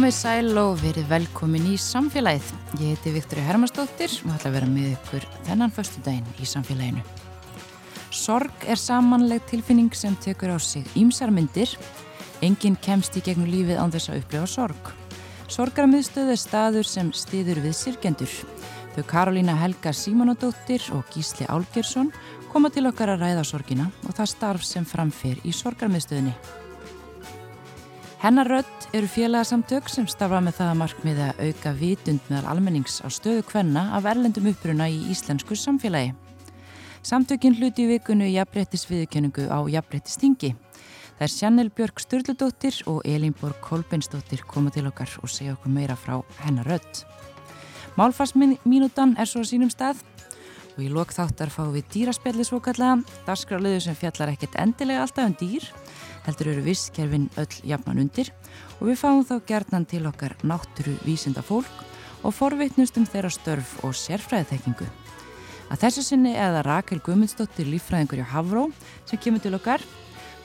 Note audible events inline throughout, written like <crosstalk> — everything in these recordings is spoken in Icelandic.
Komið sæl og verið velkomin í samfélagið. Ég heiti Viktori Hermannsdóttir og ætla að vera með ykkur þennan förstu daginn í samfélaginu. Sorg er samanleg tilfinning sem tekur á sig ímsarmyndir. Engin kemst í gegnum lífið án þess að upplifa sorg. Sorgarmiðstöð er staður sem stiður við sirkjendur. Þau Karolína Helga Símonadóttir og Gísli Álgersson koma til okkar að ræða sorgina og það starf sem framfer í sorgarmiðstöðinni. Hennar rödd eru félagsamtök sem starfa með það að markmiða auka vitund meðal almennings á stöðu kvenna af erlendum uppruna í íslensku samfélagi. Samtökinn hluti í vikunu í jafnbrettisviðkenningu á jafnbrettistingi. Það er Sjannel Björg Sturldudóttir og Elínborg Kolbensdóttir koma til okkar og segja okkur meira frá hennar rödd. Málfarsminútan er svo sínum stað og í lok þáttar fáum við dýraspjalli svo kallaða, darskraflöðu sem fjallar ekkert endilega alltaf um dýr heldur eru visskerfin öll jafnan undir og við fáum þá gerðnan til okkar nátturu vísinda fólk og forvitnustum þeirra störf og sérfræðitekningu. Að þessu sinni eða Rakel Gumundsdóttir lífræðingur hjá Havró sem kemur til okkar.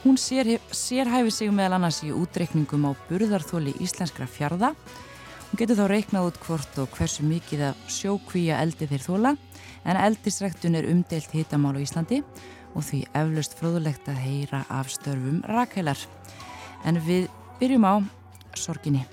Hún sér, sérhæfi sig meðal annars í útreikningum á burðarþóli íslenskra fjarða. Hún getur þá reiknað út hvort og hversu mikið af sjókvíja eldi þeir þóla en eldisræktun er umdeilt hitamál á Íslandi og því eflaust fróðulegt að heyra af störfum rakheilar. En við byrjum á sorginni.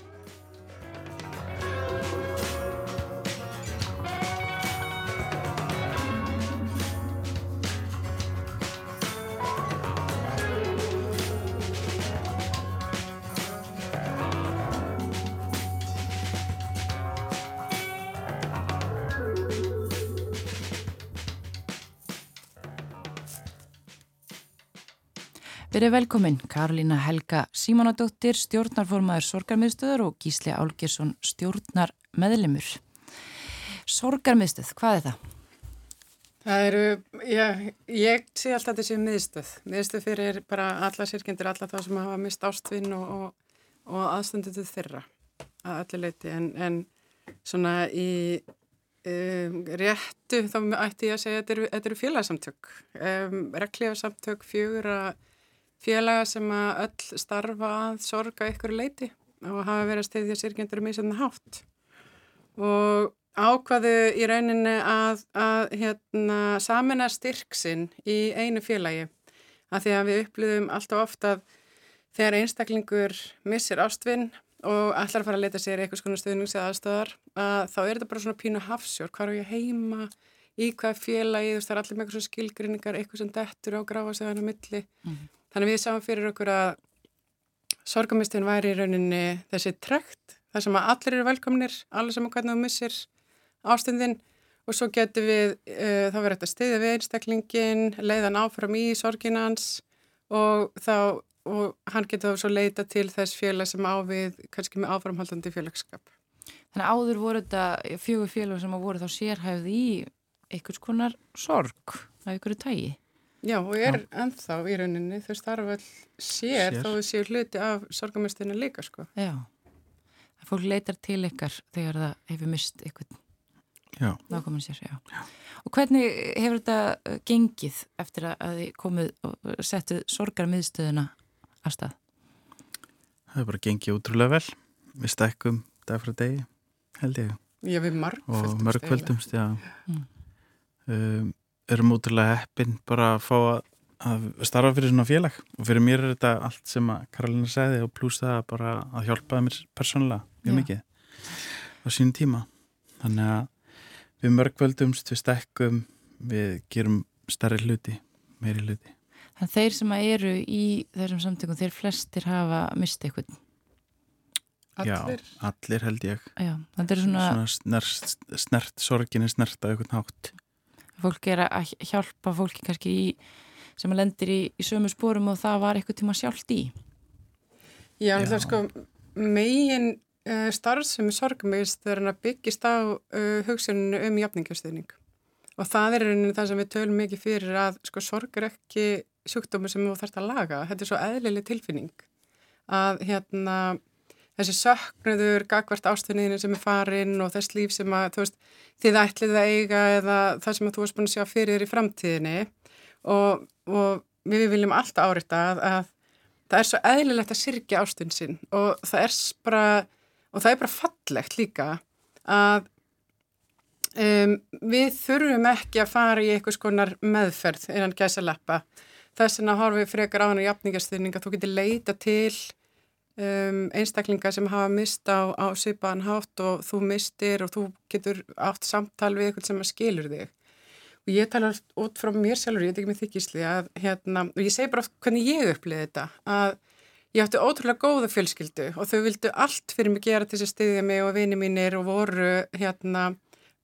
Verið velkomin, Karolína Helga Símonadóttir, stjórnarformaður Sorgarmiðstöður og Gísli Álgersson, stjórnarmeðlimur. Sorgarmiðstöð, hvað er það? Það eru, ég, ég sé alltaf þessi miðstöð. Miðstöð fyrir bara alla sirkjendur, alla þá sem hafa mist ástfinn og, og, og aðstöndu til þeirra að öllu leiti. En, en svona í um, réttu þá ætti ég að segja að þetta eru, eru félagsamtök. Um, Reglífarsamtök fjögur að félaga sem að öll starfa að sorga ykkur leiti og hafa verið að steyðja sirkjendur um í svona hátt. Og ákvaðu í rauninni að, að hérna, samina styrksinn í einu félagi. Að því að við upplýðum alltaf ofta að þegar einstaklingur missir ástfinn og allar fara að leta sér eitthvað svona stuðnings eða aðstöðar að þá er þetta bara svona pínu hafsjór, hvað er ég heima? Í hvað félagi, þú veist það er allir með eitthvað svona skilgrinningar, eitthvað sem dettur á gráfastöðan á milli. Mm -hmm. Þannig við sáum fyrir okkur að sorgamistin væri í rauninni þessi trekt, þar sem að allir eru velkomnir, allir sem að hvernig þú missir ástundin og svo getur við, uh, þá verður þetta stiðið við einstaklingin, leiðan áfram í sorginans og þá, og hann getur þá svo leita til þess félag sem ávið, kannski með áframhaldandi félagskap. Þannig áður voru þetta fjögur félag sem að voru þá sérhæfð í einhvers konar sorg af einhverju tægi? Já, og er Já. ennþá í rauninni, þau starfa all sér, sér. þó þau séu hluti af sorgamistinu líka, sko. Já, það fólk leitar til ykkar þegar það hefur mist ykkur nákomin sér, já. já. Og hvernig hefur þetta uh, gengið eftir að þið komið og settuð sorgarmiðstöðuna að stað? Það hefur bara gengið útrúlega vel, við stekkum dag frá degi, held ég. Já, við margföldumst. Og margföldumst, já. Mm. Um, erum útrúlega heppin bara að fá að, að starfa fyrir svona félag. Og fyrir mér er þetta allt sem að Karolina segði og pluss það bara að hjálpaði mér persónulega mjög mikið á sín tíma. Þannig að við mörgvöldumst, við stekkum við gerum starri hluti meiri hluti. Þannig að þeir sem eru í þessum samtökum, þeir flestir hafa mistið eitthvað Allir? Já, allir? held ég. Já, svona... Svona snert, snert sorginni snert á einhvern hátt fólk er að hjálpa fólki kannski í, sem lendir í, í sömu spórum og það var eitthvað tíma sjálft í. Já, það er sko megin uh, starf sem er sorgumist þegar hann byggist á uh, hugsuninu um jafningastuðning og það er einnig það sem við tölum mikið fyrir að sko sorg er ekki sjúkdómi sem þú þarfst að laga, þetta er svo eðlileg tilfinning að hérna þessi söknuður, gagvart ástunniðinu sem er farin og þess líf sem að, veist, þið ætlið að eiga eða það sem að þú varst búin að sjá fyrir þér í framtíðinni. Og, og við viljum alltaf áreita að, að það er svo eðlilegt að sirkja ástun sinn og það er bara það er bara fallegt líka að um, við þurfum ekki að fara í einhvers konar meðferð innan gæsa leppa þess horfum við frekar á hann og jafningarstuðning að þú getur leita til um, einstaklinga sem hafa mist á, á svipaðan hátt og þú mistir og þú getur átt samtal við eitthvað sem skilur þig. Og ég tala út frá mér sjálfur, ég veit ekki með þykisli að hérna, og ég segi bara hvernig ég uppliði þetta að ég átti ótrúlega góða fjölskyldu og þau vildu allt fyrir mig gera til þess að styðja mig og vini mínir og voru hérna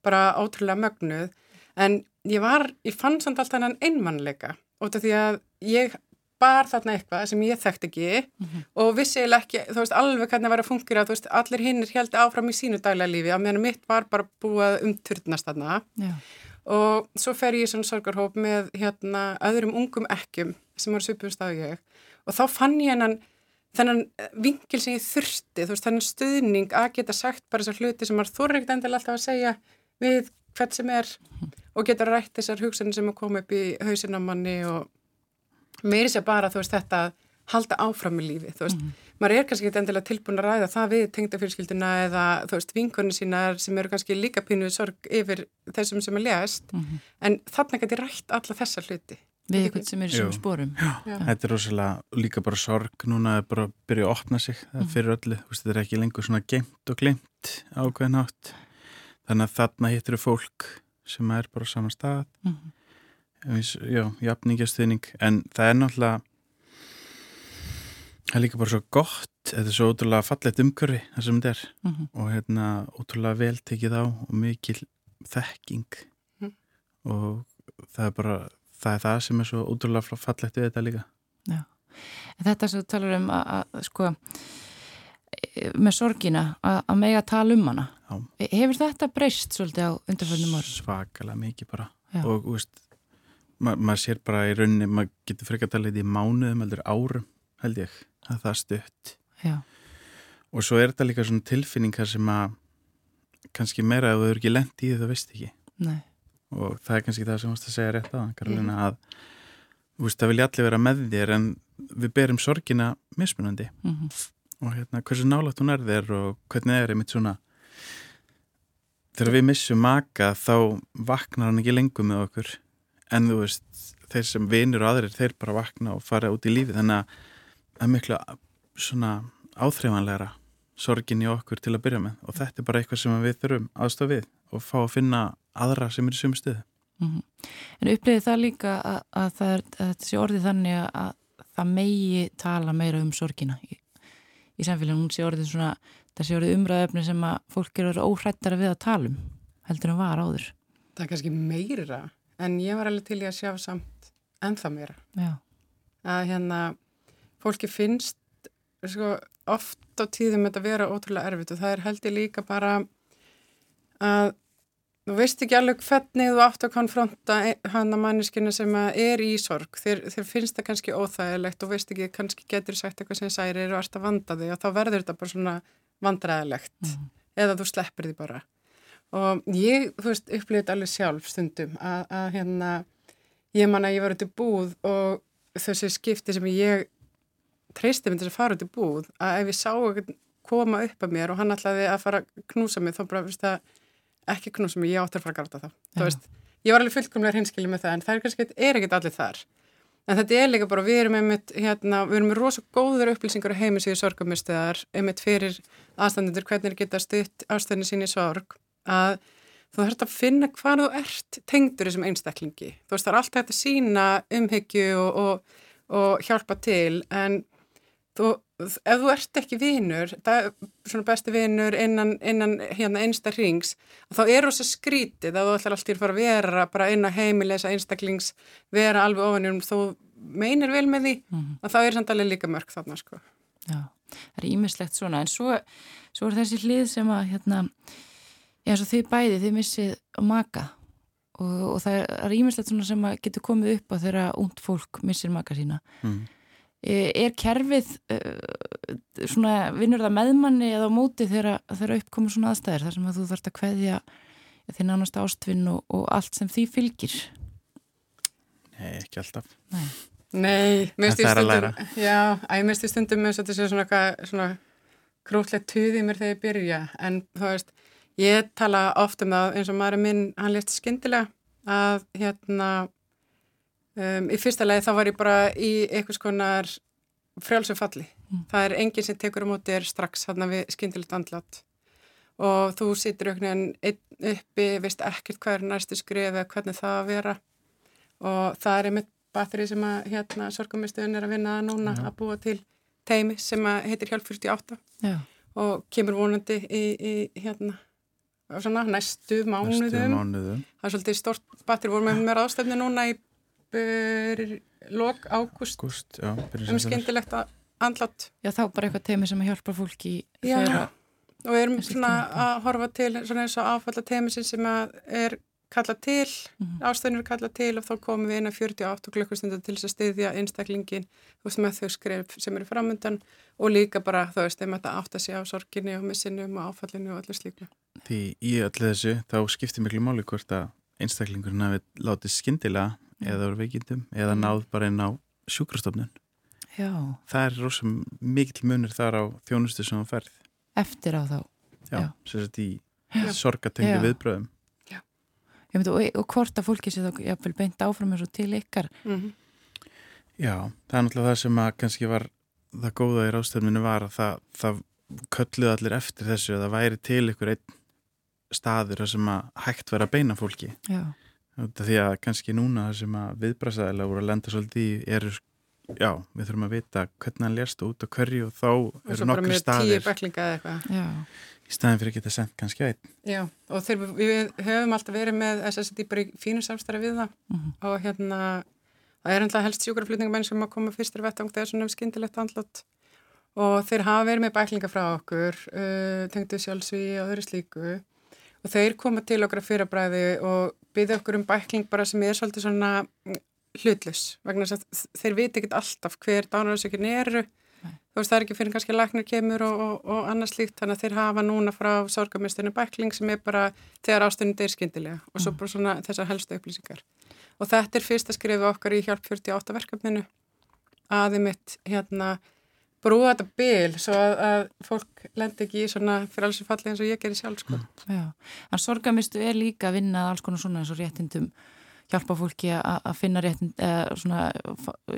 bara ótrúlega mögnuð. En ég var, ég fann samt alltaf hann einmannleika út af því að ég bar þarna eitthvað sem ég þekkt ekki mm -hmm. og vissi eða ekki, þú veist, alveg hvernig það var að fungera, þú veist, allir hinn er held áfram í sínu daglega lífi, að meðan mitt var bara búið um turnast þarna Já. og svo fer ég í svona sorgarhóp með hérna öðrum ungum ekkjum sem var svipumst á ég og þá fann ég hennan þennan vingil sem ég þurfti, þú veist, þennan stuðning að geta sagt bara þessar hluti sem maður þorri ekkert endilega alltaf að segja við hvert sem er og geta rætt þessar hugsanir sem að koma upp í hausinamanni og meiri sér bara, þú veist, þetta að halda áfram í lífi, þú veist, mm -hmm. maður er kannski ekki endilega tilbúin að ræða það við tengdafélskilduna eða, þú veist, vinkunni sínar sem eru kannski líka pínuð sorg yfir þessum sem er lést, mm -hmm. en að þetta er rætt alla þessa hluti. Við eitthvað sem er í svona spórum. Þetta er rosalega líka bara sorg núna að bara byrja að opna sig mm -hmm. fyrir öllu, þú veist, þetta er ekki lengur svona geimt og glimt ákveðin átt þannig að þarna hittir fólk sem er bara á sama stað mhm já, jafningastuðning en það er náttúrulega það er líka bara svo gott þetta er svo ótrúlega fallet umkörfi það sem þetta er mm -hmm. og hérna ótrúlega vel tekið á og mikil þekking mm. og það er bara það er það sem er svo ótrúlega fallet við þetta líka Já, en þetta sem þú talar um að, að sko með sorgina að, mega tala um hana Já. hefur þetta breyst svolítið á undarföldnum orð? Svakalega mikið bara Já. og veist Ma, maður sér bara í rauninni, maður getur frekar að tala í mánuðum heldur árum held ég, að það er stutt Já. og svo er þetta líka svona tilfinningar sem að kannski meira að þú eru ekki lend í það veist ekki Nei. og það er kannski það sem þú veist að segja rétt á Karolina, mm. að þú veist að vilja allir vera með þér en við berum sorgina mismunandi mm -hmm. og hérna hversu nálátt hún er þér og hvernig er einmitt svona þegar við missum maka þá vaknar hann ekki lengur með okkur en þú veist, þeir sem vinir og aðrir, þeir bara vakna og fara út í lífi þannig að það er miklu svona áþreifanlegra sorgin í okkur til að byrja með. Og þetta er bara eitthvað sem við þurfum aðstofa við og fá að finna aðra sem er í sömu stuðu mm -hmm. En upplýði það líka að, að það er þessi orði þannig að það megi tala meira um sorgina í, í samfélaginu, hún sé orðið svona þessi orðið umræðöfni sem að fólk eru óhrættara við að tala um heldur en var áður. Það er kannski meira en ég var alveg til í að sjá samt ennþá mér að hérna fólki finnst sko, oft á tíðum þetta vera ótrúlega erfitt og það er heldur líka bara að þú veist ekki alveg hvernig þú átt að konfronta hann að manneskinu sem er í sorg. Þér, þér finnst það kannski óþægilegt og veist ekki, kannski getur sagt eitthvað sem særir og ert að vanda þig og þá verður þetta bara svona vandræðilegt mm. eða þú sleppir því bara og ég, þú veist, upplýðið allir sjálf stundum að, að hérna ég man að ég var út í búð og þessi skipti sem ég treysti myndi að fara út í búð að ef ég sá eitthvað koma upp að mér og hann ætlaði að fara að knúsa mig þá bara, veist það, ekki knúsa mig, ég átti að fara að gráta þá þú veist, ég var alveg fullkomlega hinskilið með það en það er kannski, er ekkert allir þar. En þetta er líka bara, við erum einmitt hérna, við erum með rosalega góður upplýsingar á heimisíðu sorgumistæðar, einmitt fyrir aðstandendur hvernig geta stutt ástöðinu sín í sorg að þú þarfst að finna hvað þú ert tengdur þessum einstaklingi. Þú veist það er alltaf að sína umhyggju og, og, og hjálpa til en þú, ef þú ert ekki það er svona besti vinur innan, innan hérna einsta hrings, þá er það svo skrítið að þú ætlar alltaf að fara að vera bara inn á heimilegsa einstaklings, vera alveg ofanjum, þú meinir vel með því mm -hmm. og þá er samt alveg líka mörg þarna sko. Já, það er ímislegt svona en svo, svo er þessi hlið sem að hérna eins og þið bæði, þið missið maka. Og, og það er ímislegt sem getur komið upp á þegar ungd fólk missir maka sína. Mm. er, er kerfið uh, svona, vinnur það meðmanni eða á móti þegar það eru uppkomið svona aðstæðir þar sem að þú þarfst að kveðja þinn annars ástfinn og, og allt sem því fylgir? Nei, ekki alltaf. Nei, Nei mér stýr stundum Já, æg mér stýr stundum með svona, svona krútlegt tuðið mér þegar ég byrja. En þú veist, ég tala oft um það eins og maður minn, hann lést skindilega að hérna um, í fyrsta lagi þá var ég bara í einhvers konar frjálsum falli. Mm. Það er enginn sem tekur á móti er strax hann að við skindilegt andlátt og þú situr auknin einn uppi, veist ekkert hvað er næstu skrif eða hvernig það að vera og það er einmitt batteri sem að hérna sorgummistuðin er að vinna núna Já. að búa til teimi sem að heitir Hjálp 48 Já. og kemur vonandi í, í hérna svona, næstu mánuðum. Næstu mánuðum það er svolítið stort batteri, vorum við með ráðstefni núna í lok águst um skindilegt andlátt. Já þá bara eitthvað teimi sem að hjálpa fólki fyrir að og við erum svona að horfa til svona eins og áfalla teimisinn sem er kallað til, mm -hmm. ástöðnir er kallað til og þá komum við inn að 48 klukkustundar til þess að styðja einstaklingin þú veist með þau skrif sem eru framöndan og líka bara þú veist þeim að það átt að sé á sorginni og missinum og áfallinu og allir slíkla. Því í öllu þessu þá skiptir miklu máli hvort að einstaklingurinn hafi látið skindilega eða voru veikindum eða mhm. náð bara inn á sjúkrastofnun. Já. Það er rosalega mikil munir þar á þjónustu sem það ferð eftir á þá. Já, sem sagt í sorgatengi viðbröðum Já, myndi, og, og hvort að fólki sé þá jáfnvel beint áfram eins og til ykkar. Mm -hmm. Já, það er náttúrulega það sem að kannski var það góða í rástöfninu var að það, það kölluði allir eftir þessu að það væri til ykkur einn staður sem að hægt vera að beina fólki. Já. Því að kannski núna það sem að viðbrasaðilega voru að lenda svolítið í eru já, við þurfum að vita hvernig hann lérst út og hverju og þá eru nokkru staðir í staðin fyrir að geta sendt kannski einn. Já, og þeir, við höfum alltaf verið með SSD bara í fínu samstæri við það. Mhm. -huh. og hérna það er alltaf helst sjúkraflutningamenn sem að koma fyrstir vettung þegar svona skindilegt andlott og þeir hafa verið með bæklinga frá okkur uh, tengdu sjálfsví og öðru slíku og þeir koma til okkar fyrirbræði og byggja okkur um bækling bara sem er svolítið svona hlutlus vegna þess að þeir viti ekki alltaf hver dánaröðsökin eru. Þú veist það er ekki fyrir kannski laknir kemur og, og, og annars líkt þannig að þeir hafa núna frá sorgamistinu bækling sem er bara þegar ástunum deyr skindilega og svo mm. bara svona þessar helstu upplýsingar. Og þetta er fyrsta skrifu okkar í hjálp 48 verkefninu. Aðið mitt hérna brúa þetta bil svo að, að fólk lendi ekki í svona fyrir alls falli eins og ég gerir sjálf sko. Já, en sorgamistu er líka að vinna alls konar svona eins og réttindum hjálpa fólki að finna réttin, eða svona,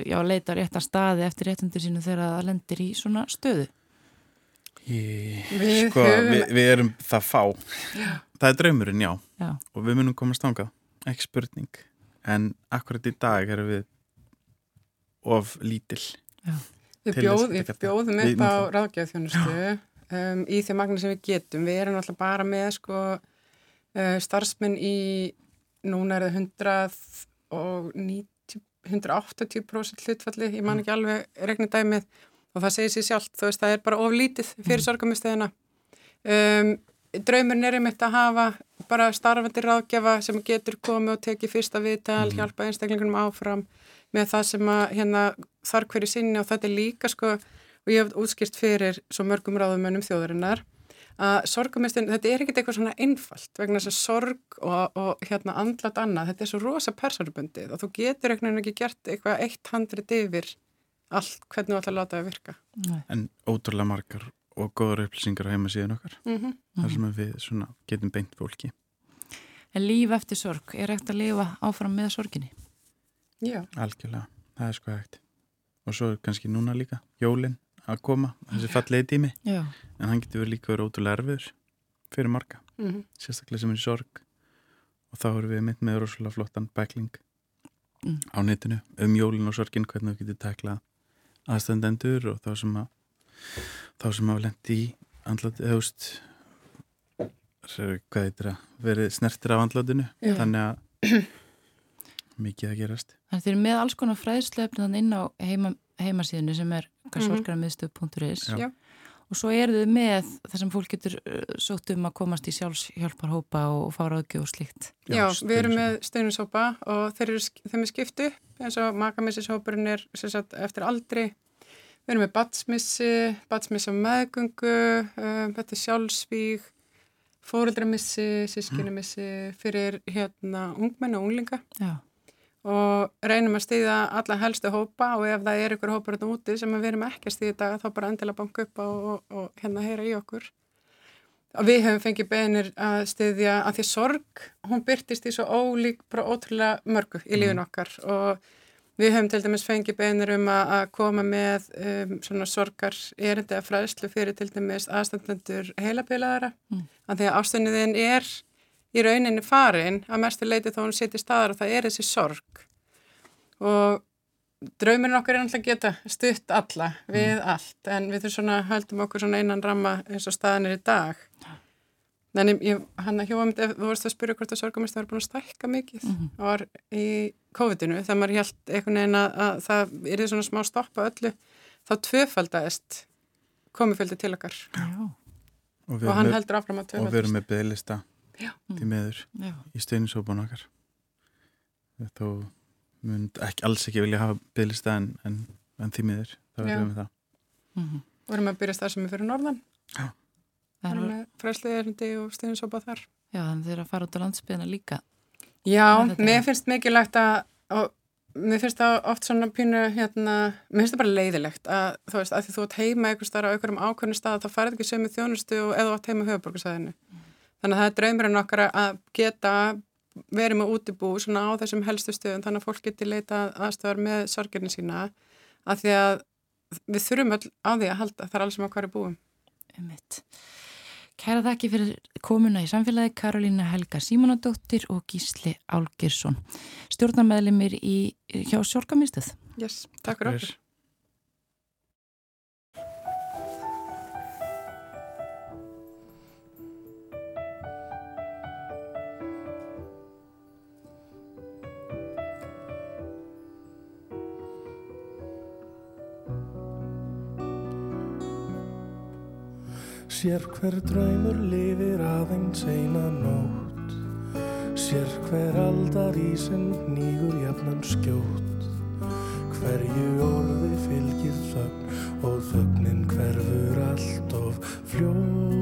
já, leita réttan staði eftir réttindir sínu þegar það lendir í svona stöðu? Ég, við, sko, við, við erum það fá. Já. Það er draumurinn, já. já. Og við munum komast ángað, ekki spurning. En akkurat í dag erum við of lítill. Já. Við, bjóð, bjóðum upp á ráðgjöðþjónustu um, í því magna sem við getum. Við erum alltaf bara með sko, uh, starfsmenn í núna er það 190, 180% hlutfalli, ég man mm. ekki alveg regnidæmið og það segir sér sjálf, þú veist það er bara oflítið fyrir mm. sorgamistöðina um, draumurinn er einmitt að hafa bara starfandi ráðgjafa sem getur komið og tekið fyrsta viðtal, mm. hjálpa einstaklingunum áfram með það sem að hérna þarf hverju sinni og þetta er líka sko og ég hef útskýrt fyrir svo mörgum ráðumönnum þjóðarinnar að sorgumistun, þetta er ekkert eitthvað svona einfalt vegna þess að sorg og, og hérna andlat annað, þetta er svo rosa persónubundið og þú getur eitthvað ekki gert eitthvað eitt handrit yfir allt hvernig þú ætlar að láta það virka. Nei. En ótrúlega margar og góður upplýsingar á heimasíðan okkar mm -hmm. þar sem við svona getum beint fólki. En líf eftir sorg, er ekkert að lifa áfram með sorginni? Já. Algjörlega, það er sko ekkert. Og svo kannski núna líka, jólinn að koma, þessi fallegi tími Já. en hann getur verið líka verið ótrúlega erfiður fyrir marga, mm -hmm. sérstaklega sem er sorg og þá erum við mynd með rosalega flottan bækling mm. á netinu um jólun og sorgin hvernig við getum teklað aðstændendur og þá sem að þá sem að lendi í andlat, eða úst hvað heitir að verið snertir af andlatinu Já. þannig að <clears throat> mikið að gerast Þannig að þeir eru með alls konar fræðslefn inn á heima, heimasíðinu sem er okkar mm -hmm. sorgarmiðstöð.is og svo eru þau með það sem fólk getur uh, sótt um að komast í sjálfshjálparhópa og fára aðgjóð og slikt. Já, Já við erum með steinusópa og þeir eru, þeim er skiptu eins og makamissishópurinn er sagt, eftir aldri. Við erum með batsmissi, batsmissi á meðgöngu, um, þetta er sjálfsvíg, fóreldramissi, sískinumissi fyrir hérna ungmenn og unglinga. Já og reynum að stýða alla helstu hópa og ef það er ykkur hópar hérna úti sem við erum ekki að stýða þá bara endilega banka upp og, og, og hérna heyra í okkur og við hefum fengið beðinir að stýðja að því sorg, hún byrtist í svo ólík, bara ótrúlega mörgu í lífin mm. okkar og við hefum til dæmis fengið beðinir um að, að koma með um, svona sorgar erindi að fræðslu fyrir til dæmis aðstandendur heilabilaðara mm. að því að ástunniðin er í rauninni farin að mestu leiti þá hún setir staðar og það er þessi sorg. Og draumurinn okkar er alltaf að geta stutt alla við mm. allt en við þurfum svona höldum okkur svona einan ramma eins og staðan er í dag. En ég, hann að hjóa mitt þú vorust að spyrja hvort að sorgamist var búin að stækka mikið mm -hmm. og var í COVID-inu þegar maður held einhvern veginn að, að það er því svona smá stoppa öllu þá tvöfaldaðist komiföldi til okkar. Og, og hann heldur áfram að tvöfaldast og við erum með bygglista til meður í steinisópun okkar. Þá mynd ekki, alls ekki vilja hafa bygglista en, en, en því miður, þá erum við það. Mm -hmm. og erum við að byrja stað sem er fyrir norðan. Já. Við erum með fræsliðerindi og steinsópa þar. Já, þannig þeir að fara út á landsbyðina líka. Já, mér finnst mikilvægt að og mér finnst það oft svona pínu hérna, mér finnst það bara leiðilegt að þú veist, að því þú ert heima eitthvað starf á einhverjum ákveðnum stað þá farið ekki sömu þjónustu og eða átt heima höfuborgarsæðinu mm. Þannig að það er draumurinn okkar að geta verið með útibú svona á þessum helstu stöðum þannig að fólk geti leita aðstöðar með sorgirni sína að því að við þurfum öll á því að halda þar alls sem að hverju búum. Um Kæra þakki fyrir komuna í samfélagi Karolína Helga Símonadóttir og Gísli Álgirsson stjórnarmeðlimir hjá Sjórgamistuð yes, Takk fyrir okkur Sér hver draumur lifir aðeins eina nótt. Sér hver aldar í sem nýgur jafnan skjótt. Hverju orði fylgir þögn og þögnin hverfur allt of fljótt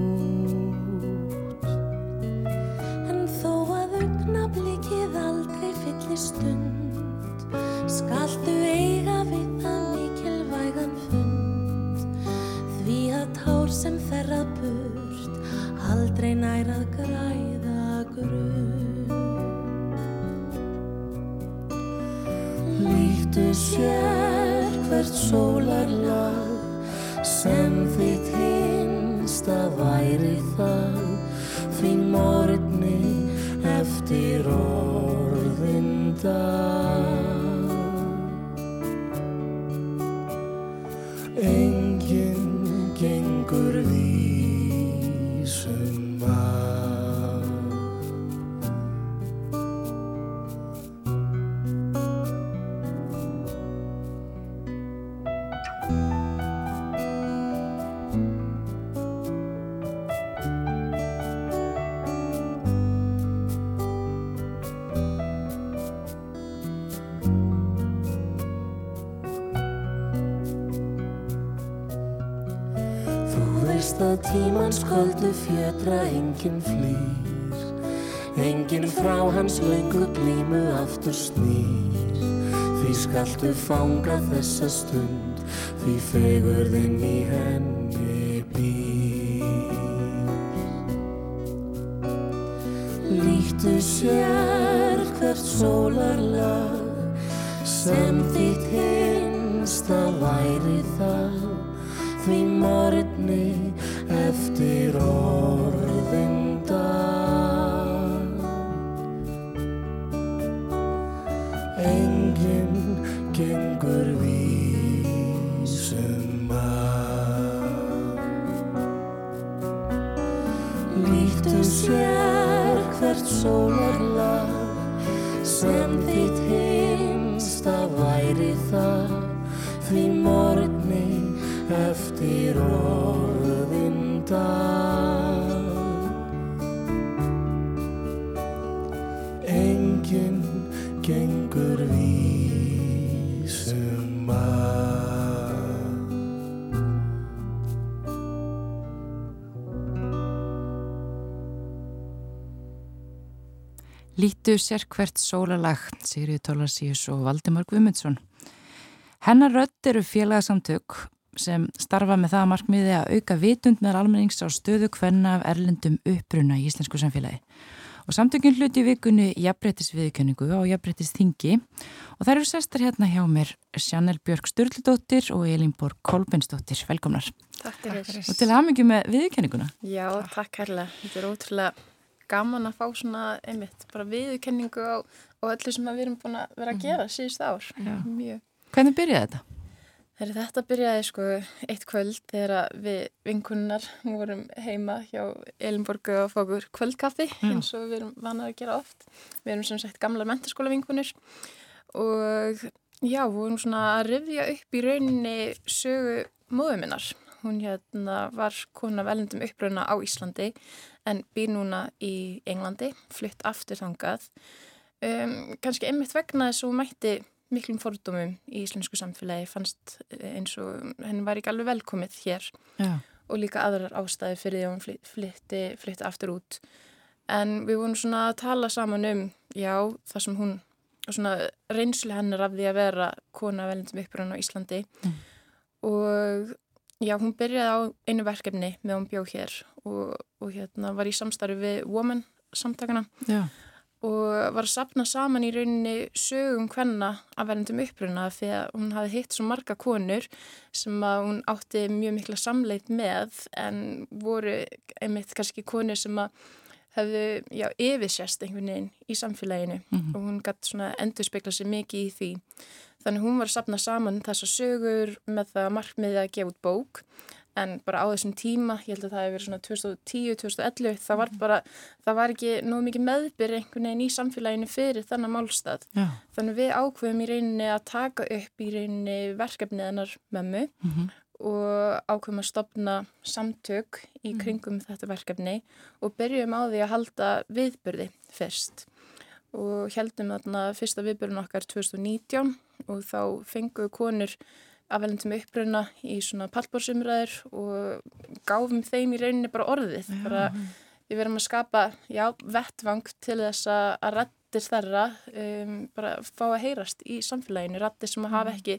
köldu fjötra enginn flýr. Enginn frá hans laungu glímu aftur snýr. Því skaltu fanga þessa stund Því fegurðinn í henni býr Lýttu sér hvert sólarlag Sem þitt hinsta væri það Því morgni eftir orðin orðin dag Engin gengur vísum að Lítu sér hvert sólalag, Sigriði Tólarsíus og Valdimar Guðmundsson. Hennar rödd eru félagsamtök sem starfa með það markmiði að auka vitund með almennings á stöðu hvenna af erlendum uppbruna í íslensku samfélagi. Og samtökun hluti vikunni jafnbrettisviðkenningu og jafnbrettisþingi og það eru sestar hérna hjá mér Sjannel Björg Sturldóttir og Elin Borg Kolbensdóttir. Velkomnar. Takk fyrir. Og til aðmyggju með viðkenninguna. Já, takk herrlega. Þetta er ótrúlega gaman að fá svona einmitt bara viðkenningu á, á öllu sem við erum búin að vera að gera síðust ár. Mjög. Hvernig byrjaði þetta? Þegar þetta byrjaði sko eitt kvöld þegar við vinkunnar vorum heima hjá Elinborgu og fókur kvöldkaffi Já. eins og við erum vanað að gera oft. Við erum sem sagt gamla mentarskóla vinkunur og já, við vorum svona að rifja upp í rauninni sögu móðuminnar. Hún hérna var kona velendum uppröðuna á Íslandi en býr núna í Englandi, flytt aftur þangað. Um, Kanski einmitt vegna þess að hún mætti miklum fordómum í íslensku samfélagi fannst eins og henni var ekki alveg velkomið hér Já. og líka aðrar ástæði fyrir því að hún flytti, flytti aftur út. En við vorum svona að tala saman um, já, það sem hún, svona reynslu hennar af því að vera kona velindum upprann á Íslandi mm. og Já, hún byrjaði á einu verkefni með hún bjóð hér og, og hérna var í samstarfi við Woman samtakana Já. Og var að sapna saman í rauninni sögum hvenna að verðandum uppruna því að hún hafi hitt svo marga konur sem að hún átti mjög mikla samleit með en voru einmitt kannski konur sem að hefðu, já, yfirsjast einhvern veginn í samfélaginu mm -hmm. og hún gæti svona endur spekla sér mikið í því Þannig hún var að sapna saman þessa sögur með það markmiðið að gefa út bók en bara á þessum tíma, ég held að það hefur verið svona 2010-2011, það var mhm. bara, það var ekki nóg mikið meðbyr einhvern veginn í samfélaginu fyrir þennan málstað. Já. Þannig við ákveðum í rauninni að taka upp í rauninni verkefnið hennar mömmu mm -hmm. og ákveðum að stopna samtök í mhm. kringum mm -hmm. þetta verkefni og byrjum á því að halda viðbyrði fyrst og heldum þarna fyrsta viðbyrjun okkar 2019 og þá fenguðu konur afvelendum uppröna í svona pallbórsumræður og gáfum þeim í rauninni bara orðið. Bara við verðum að skapa, já, vettvang til þess að rættir þerra um, bara fá að heyrast í samfélaginu, rættir sem að hafa mm. ekki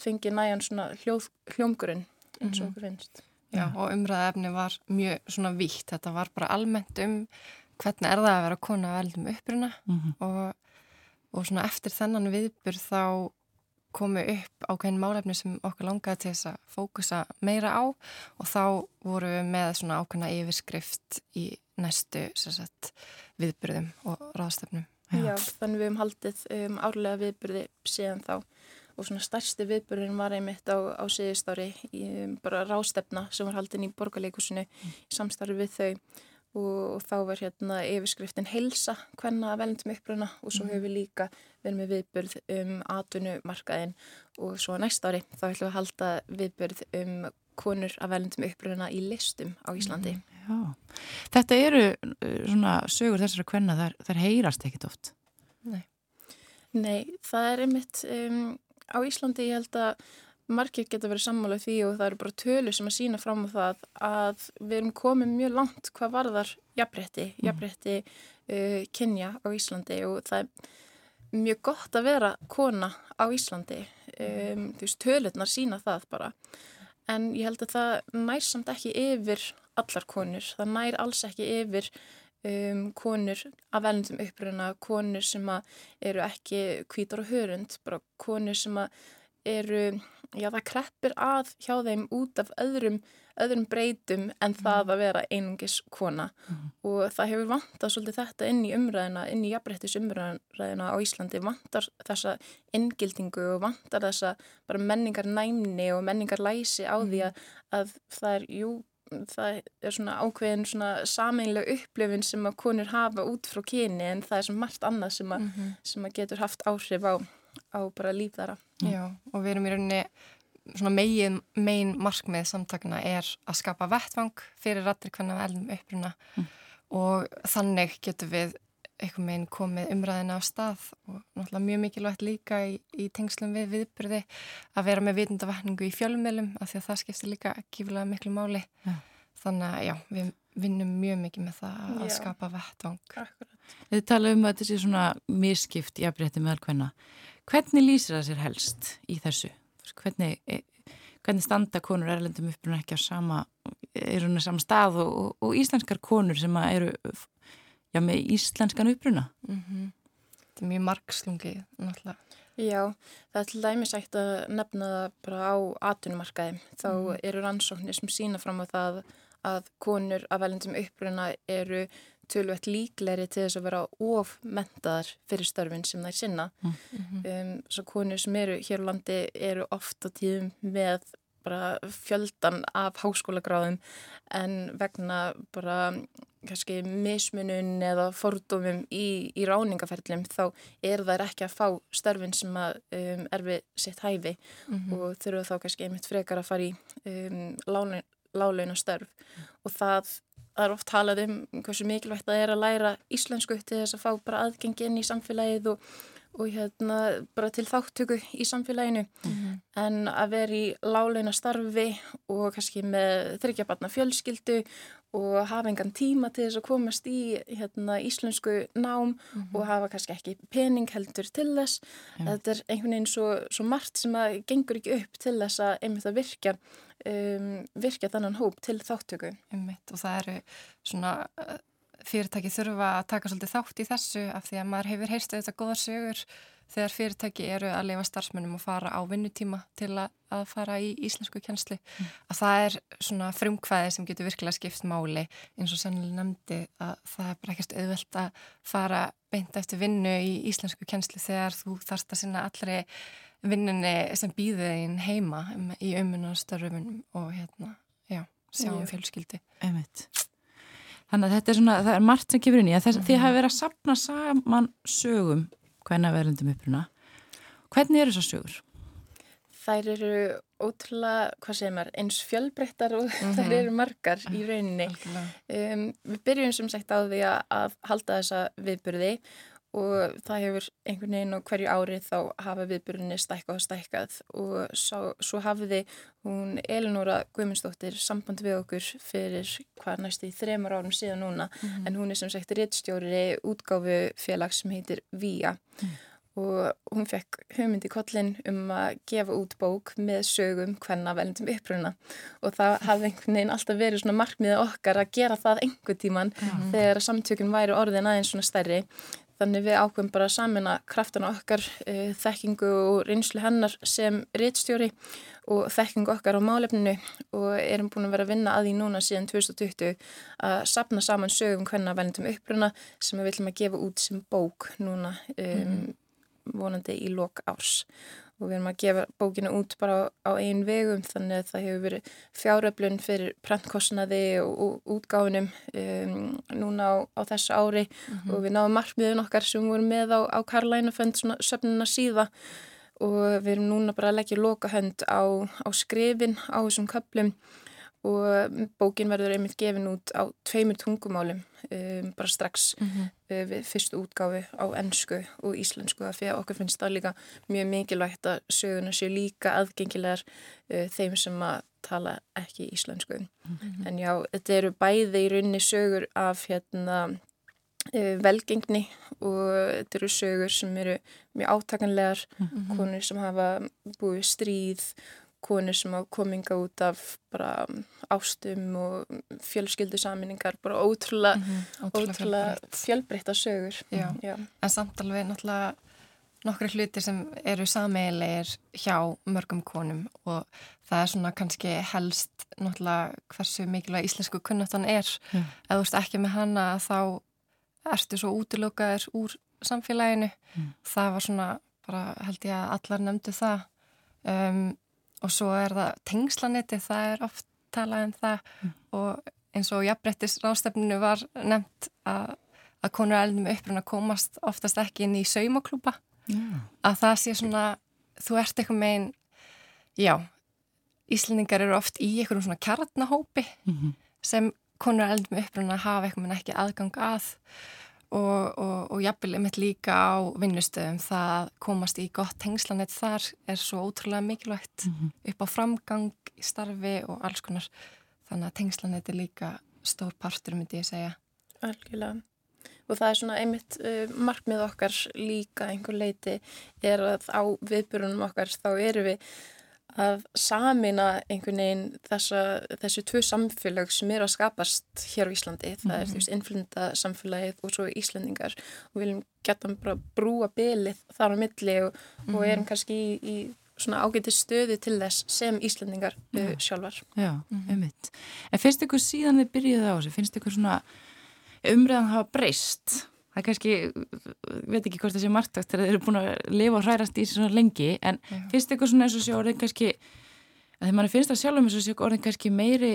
fengið næjan svona hljóð, hljómgurinn eins og mhm. okkur finnst. Já, og umræðaefni var mjög svona víkt. Þetta var bara almennt um hvernig er það að vera kona að veldum uppruna mm -hmm. og, og svona eftir þennan viðbur þá komu upp ákveðin málefni sem okkur langaði til þess að fókusa meira á og þá voru við með svona ákveðina yfirskrift í næstu sagt, viðbyrðum og ráðstöfnum. Já. Já, þannig við hefum haldið um, árlega viðbyrði síðan þá og svona stærsti viðbyrðin var einmitt á, á síðustári í um, bara ráðstöfna sem var haldin í borgarleikusinu mm. í samstarfi við þau og, þá var hérna yfirskriftin helsa hvenna velendum uppruna og svo hefur við líka verið með viðbörð um atvinnumarkaðin og svo næst ári þá ætlum við að halda viðbörð um konur að velendum uppruna í listum á Íslandi. Mm, Þetta eru uh, svona sögur þessara hvenna þar, þar heyrast ekkit oft? Nei. Nei, það er einmitt um, á Íslandi ég held að margir geta verið sammála því og það eru bara tölu sem að sína fram á það að við erum komið mjög langt hvað varðar jafnrétti, mm. jafnrétti uh, kynja á Íslandi og það er mjög gott að vera kona á Íslandi. Um, þú veist, tölurnar sína það bara. En ég held að það nær samt ekki yfir allar konur, það nær alls ekki yfir um, konur af velnum uppröna, konur sem eru ekki kvítar og hörund, bara konur sem eru já það kreppir að hjá þeim út af öðrum, öðrum breytum en mm. það að vera einungis kona mm. og það hefur vantað svolítið þetta inn í umræðina, inn í jafnrættis umræðina á Íslandi, vantar þessa inngildingu og vantar þessa bara menningar næmni og menningar læsi á því að, að það er, jú, það er svona ákveðin svona sameinlega upplifin sem að konur hafa út frá kyni en það er svona margt annað sem að, mm -hmm. sem að getur haft áhrif á á bara líf þara. Já, og við erum í rauninni svona megin, megin markmið samtakana er að skapa vettvang fyrir rættir hvernig við eldum uppruna mm. og þannig getur við einhvern veginn komið umræðina á stað og náttúrulega mjög mikilvægt líka í, í tengslum við viðbyrði að vera með vitundavakningu í fjölmjölum af því að það skiptir líka kífilega miklu máli. Ja. Þannig að já, við vinnum mjög mikið með það að Já. skapa vettvang. Þið tala um að þetta sé svona miskipt í afbreytti með alkveðna. Hvernig lýsir það sér helst í þessu? Hvernig, e, hvernig standa konur erlendum uppruna ekki á sama, eru hún á sama stað og, og, og íslenskar konur sem eru já, með íslenskan uppruna? Mm -hmm. Þetta er mjög margslungið, náttúrulega. Já, það er til dæmis eitt að nefna það bara á atunumarkaði. Þá mm. eru rannsóknir sem sína fram á það að konur af velendum uppruna eru tölvett líkleri til þess að vera ofmentaðar fyrir störfin sem þær sinna. Mm -hmm. um, svo konur sem eru hér á landi eru ofta tíðum með bara fjöldan af háskólagráðum en vegna bara kannski mismunun eða fordómum í, í ráningaferðlum þá er þær ekki að fá störfin sem að um, er við sitt hæfi mm -hmm. og þurfa þá kannski einmitt frekar að fara í um, láleina störf mm. og það, það er oft talað um hversu mikilvægt það er að læra íslensku til þess að fá bara aðgengi inn í samfélagið og, og hérna bara til þáttöku í samfélaginu mm -hmm. en að vera í láleina starfi og kannski með þryggjabarna fjölskyldu og hafa engan tíma til þess að komast í hérna, íslensku nám mm -hmm. og hafa kannski ekki pening heldur til þess. Yeah. Þetta er einhvern veginn svo, svo margt sem að gengur ekki upp til þess að einmitt að virka um, virkja þannan hóp til þáttöku. Einmitt, og það eru svona uh, fyrirtæki þurfa að taka svolítið þátt í þessu af því að maður hefur heyrst auðvitað góðar sögur þegar fyrirtæki eru að lifa starfsmennum og fara á vinnutíma til að, að fara í íslensku kjensli mm. að það er svona frumkvæði sem getur virkilega skipt máli eins og sennilega nefndi að það er bara ekkert auðvelt að fara beint eftir vinnu í íslensku kjensli þegar þú þarfst að sinna allri vinninni sem býðið einn heima í auðmunarstörfum og hérna, já, sjáum já. fjölskyldi. Einmitt. Þannig að þetta er svona, það er margt sem kemur inn í að þess að mm -hmm. þið hafi verið að sapna saman sögum hvernig að verðundum uppruna. Hvernig eru þessar sögur? Þær eru ótrúlega, hvað segir maður, eins fjölbreyttar og mm <laughs> -hmm. þær eru margar í rauninni. Um, við byrjum sem sagt á því að, að halda þessa viðburði og það hefur einhvern veginn á hverju ári þá hafa viðbyrjunni stækkað og stækkað og svo, svo hafiði hún Elinóra Guðmundsdóttir samband við okkur fyrir hvað næst í þremur árum síðan núna mm -hmm. en hún er sem sagt réttstjóri útgáfu félag sem heitir VIA mm. og hún fekk hugmynd í kollin um að gefa út bók með sögum hvenna velendum uppruna og það hafði einhvern veginn alltaf verið svona markmiðið okkar að gera það einhver tíman mm -hmm. þegar samtökun væri orðin aðeins svona stærri Þannig við ákveðum bara að samina kraftana okkar, e, þekkingu og reynslu hennar sem réttstjóri og þekkingu okkar á málefninu og erum búin að vera að vinna að því núna síðan 2020 að sapna saman sögum hvernig að vendum uppruna sem við viljum að gefa út sem bók núna e, mm. vonandi í lok árs og við erum að gefa bókinu út bara á, á einn vegum þannig að það hefur verið fjáröflun fyrir prentkostnaði og, og útgáðunum um, núna á, á þessu ári. Mm -hmm. og við náðum markmiðun okkar sem vorum með á, á Karlænafönd söfnuna síða og við erum núna bara að leggja lokahönd á skrifin á þessum köplum og bókin verður einmitt gefin út á tveimur tungumálum um, bara strax mm -hmm. uh, við fyrstu útgáfi á ennsku og íslensku af því að okkur finnst það líka mjög mikilvægt að söguna séu líka aðgengilegar uh, þeim sem að tala ekki íslensku mm -hmm. en já, þetta eru bæði í rauninni sögur af hérna uh, velgengni og þetta eru sögur sem eru mjög átakanlegar mm -hmm. konur sem hafa búið stríð konur sem á kominga út af bara ástum og fjölskyldu saminningar, bara ótrúlega, mm -hmm. ótrúlega, ótrúlega fjölbreytta sögur. Já. Já. En samt alveg náttúrulega nokkru hlutir sem eru sameilegir hjá mörgum konum og það er svona kannski helst náttúrulega hversu mikilvæg íslensku kunnáttan er. Mm. Ef þú ert ekki með hana þá ertu svo útilokaður úr samfélaginu. Mm. Það var svona, bara held ég að allar nefndu það. Um, og svo er það tengslanetti, það er oft talað um það mm. og eins og jafnbrettis rástefninu var nefnt að, að konur eldum uppruna komast oftast ekki inn í saumaklúpa yeah. að það sé svona þú ert eitthvað megin já, Íslendingar eru oft í eitthvað svona kjarnahópi mm -hmm. sem konur eldum uppruna hafa eitthvað ekki aðgang að og, og, og jafnvel einmitt líka á vinnustöðum það komast í gott tengslanett þar er svo ótrúlega mikilvægt mm -hmm. upp á framgang í starfi og alls konar þannig að tengslanett er líka stór partur myndi ég segja. Algjörlega. Og það er svona einmitt uh, markmið okkar líka einhver leiti er að á viðbjörnum okkar þá eru við að samina einhvern veginn þessa, þessu tvö samfélag sem eru að skapast hér á Íslandi. Það mm -hmm. er þú veist innflunda samfélagið og svo Íslandingar og við viljum geta bara brúa bylið þar á milli og, mm -hmm. og erum kannski í, í svona ágæti stöði til þess sem Íslandingar uh, sjálfar. Já, mm -hmm. einmitt. En finnst ykkur síðan þið byrjuði á þessu, finnst ykkur svona umræðan hafa breyst? Það er kannski, veit ekki hvort það sé margtagt þegar þeir eru búin að lifa og hrærast í svona lengi, en Já. finnst ykkur svona eins og sé orðin kannski, að því mann finnst það sjálf um eins og sé orðin kannski meiri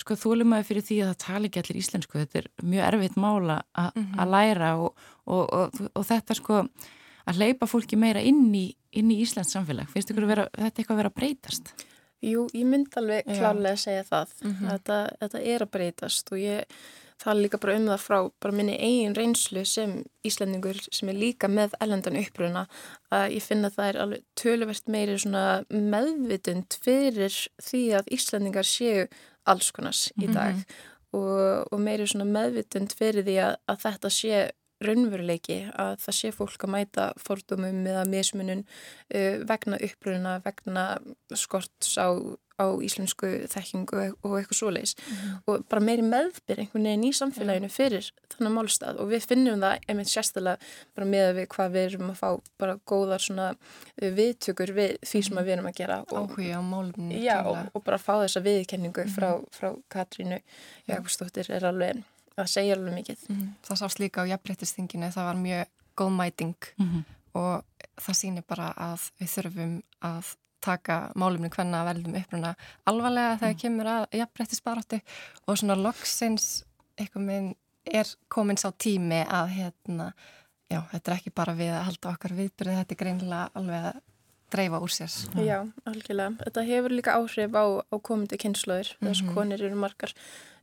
sko þólumæði fyrir því að það tala ekki allir íslensku, þetta er mjög erfitt mála að mm -hmm. læra og, og, og, og þetta sko að leipa fólki meira inn í inn í Íslands samfélag. Finnst vera, þetta eitthvað að vera að breytast? Jú, ég mynd alveg klárlega að segja það. Mm -hmm. þetta, þetta er að breytast og ég tala líka bara um það frá bara minni eigin reynslu sem Íslandingur sem er líka með ellendan uppruna að ég finna að það er alveg töluvert meiri meðvitund fyrir því að Íslandingar séu alls konars í dag mm -hmm. og, og meiri meðvitund fyrir því að, að þetta sé raunveruleiki að það sé fólk að mæta fordumum eða mismunum uh, vegna uppröðuna, vegna skorts á, á íslensku þekkingu og eitthvað svoleis mm -hmm. og bara meiri meðbyr einhvern veginn í samfélaginu fyrir þannig málstað og við finnum það einmitt sérstaklega bara með við hvað við erum að fá bara góðar svona uh, viðtökur við því sem við erum að gera Áhuga á málumni Já og, og bara fá þessa viðkenningu mm -hmm. frá, frá Katrínu Jakobsdóttir er alveg það segja alveg mikið. Mm -hmm. Það sást líka á jafnbreyttistinginu, það var mjög góð mæting mm -hmm. og það sýnir bara að við þurfum að taka málumni hvenna verðum uppruna alvarlega þegar mm. kemur að jafnbreyttisbaróttu og svona loksins eitthvað minn er komin sá tími að hérna, já, þetta er ekki bara við að halda okkar viðbyrði, þetta er greinilega alveg að dreifa úr sér. Já, algjörlega. Þetta hefur líka áhrif á, á komandi kynnslóðir, þess mhm. konir eru margar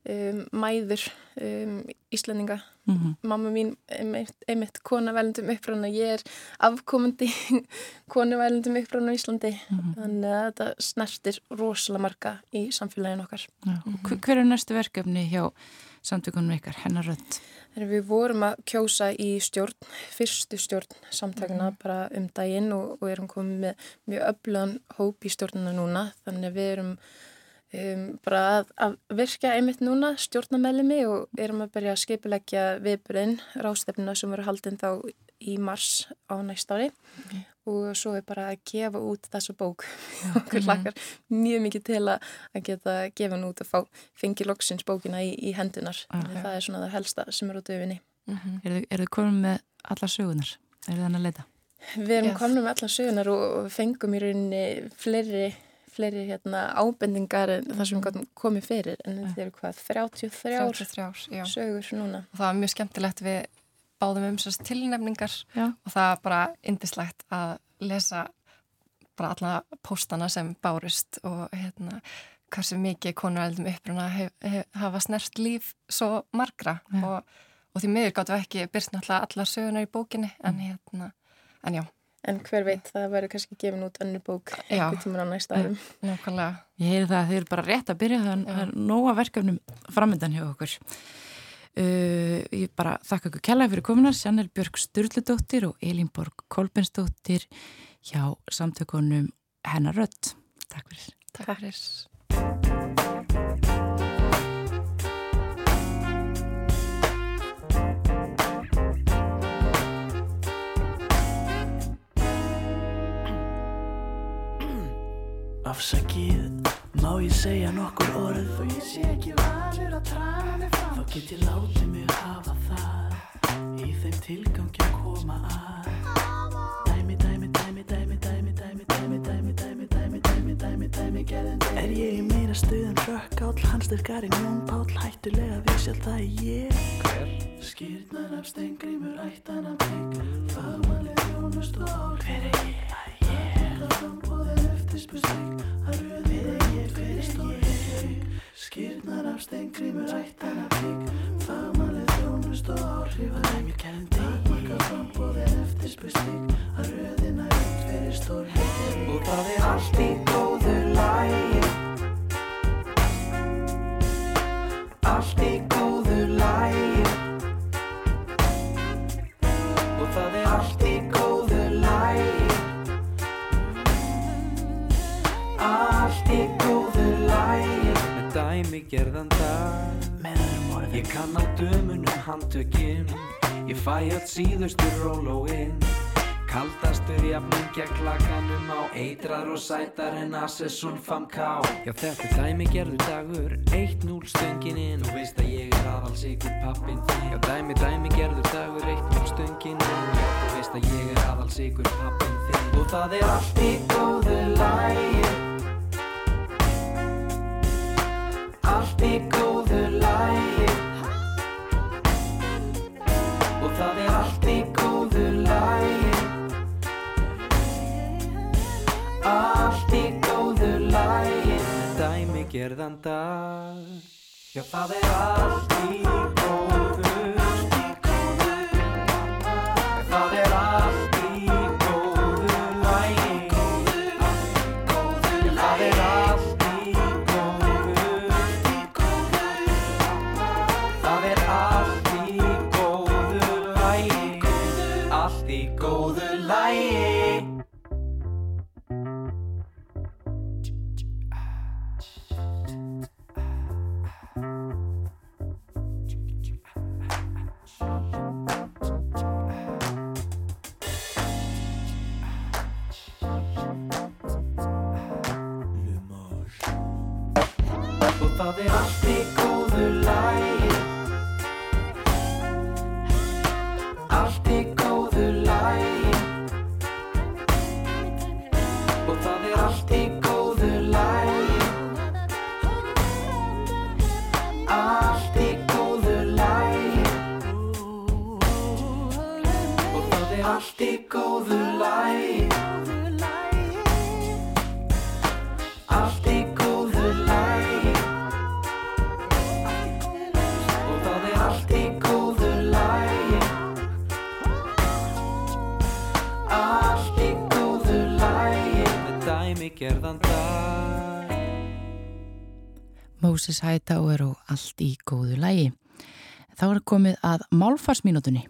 um, mæður um, Íslandinga mm -hmm. mamma mín einmitt, einmitt konavælundum upprána ég er afkomandi <laughs> konavælundum upprána í Íslandi mm -hmm. þannig að þetta snertir rosalega marga í samfélaginu okkar ja. mm -hmm. Hver er næstu verkefni hjá samtökunum ykkar, hennar rönd? Við vorum að kjósa í stjórn fyrstu stjórn samtakana mhm. bara um daginn og, og erum komið með mjög öflugan hóp í stjórnuna núna þannig að við erum um, bara að, að virka einmitt núna stjórnameðlimi og erum að byrja að skipilegja viðburinn rástefnuna sem verður haldinn þá í mars á næst ári okay. Og svo er bara að gefa út þessu bók <laughs> okkur lakar mjög mikið til að geta gefa hún út og fá fengi loksins bókina í, í hendunar okay. það er svona það helsta sem er út auðvinni mm -hmm. Er þið komið með alla sögunar? Er það þannig að leita? Við erum yes. komið með alla sögunar og fengum í rauninni fleiri fleiri hérna, ábendingar en það sem mm. komið fyrir en þetta eru hvað 33, 33 sögur núna. Og það var mjög skemmtilegt við báðum um sérst tilnefningar já. og það var bara indislegt að lesa bara alla póstana sem bárust og hérna hversu mikið konurældum uppruna hef, hef, hafa snert líf svo margra og, og því miður gáttu ekki byrst náttúrulega allar sögunar í bókinni en mm. hérna, en já En hver veit, það verður kannski gefin út annir bók einhver tíma á næsta árum. Nákvæmlega. Ég heyri það að þið eru bara rétt að byrja það er nóga verkefnum framöndan hjá okkur. Uh, ég bara þakka ykkur kjallaði fyrir kominar, Sjannel Björg Sturldudóttir og Elin Borg Kolbensdóttir hjá samtökunum Hennar Rött. Takk fyrir. Takk fyrir. Afsakið, má ég segja nokkur orð Þó ég sé ekki vanur að draga mig fram Þá get ég látið mig hafa það Í þeim tilgangi að koma að Dæmi, dæmi, dæmi, dæmi, dæmi, dæmi, dæmi, dæmi, dæmi, dæmi, dæmi, dæmi, dæmi, gerðin dæmi Er ég í meira stuð en rökkáll, hans styrkari njón pál Hættulega vísjál það er ég Hver? Skýrnar af stengrimur, ættan af mig Fagmannið þjónust og ál Hver er ég? Ég er frambóðið eftirspusleik að röðið ég fyrir stóri Skýrnar af steingrímur ættan af bygg Fagmannið þjónust og áhrif að engir kendi Takmarka frambóði eftir spustning Að röðina út fyrir stór heitir Og það er allt í góðu lægi Allt í góðu lægi Og það er allt lægi Með dæmi gerðan dag. Með öðrum orðum. Ég kann á dömunum handtökin. Ég fæ öll síðustu rólóinn Kaldastur jafnum gegn klakanum á Eitrar og sætar en Assessun 5K Já þetta er dæmi gerðu dagur. 1-0 stöngin inn Þú veist að ég er aðals ykkur pappin þinn Já dæmi dæmi gerðu dagur. 1-0 stöngin inn Já þú veist að ég er aðals ykkur pappin þinn Og það er allt í góðu lægi Allt í góðu lægi Og það er allt í góðu lægi Allt í góðu lægi Dæmi gerðan dag. Já það er allt í allt í góðu lægi Allt í góðu lægi Og það er allt í góðu lægi Allt í góðu lægi Með dæmi gerðan dag. Moses Hightower og allt í góðu lægi. Þá er komið að málfarsmínútunni.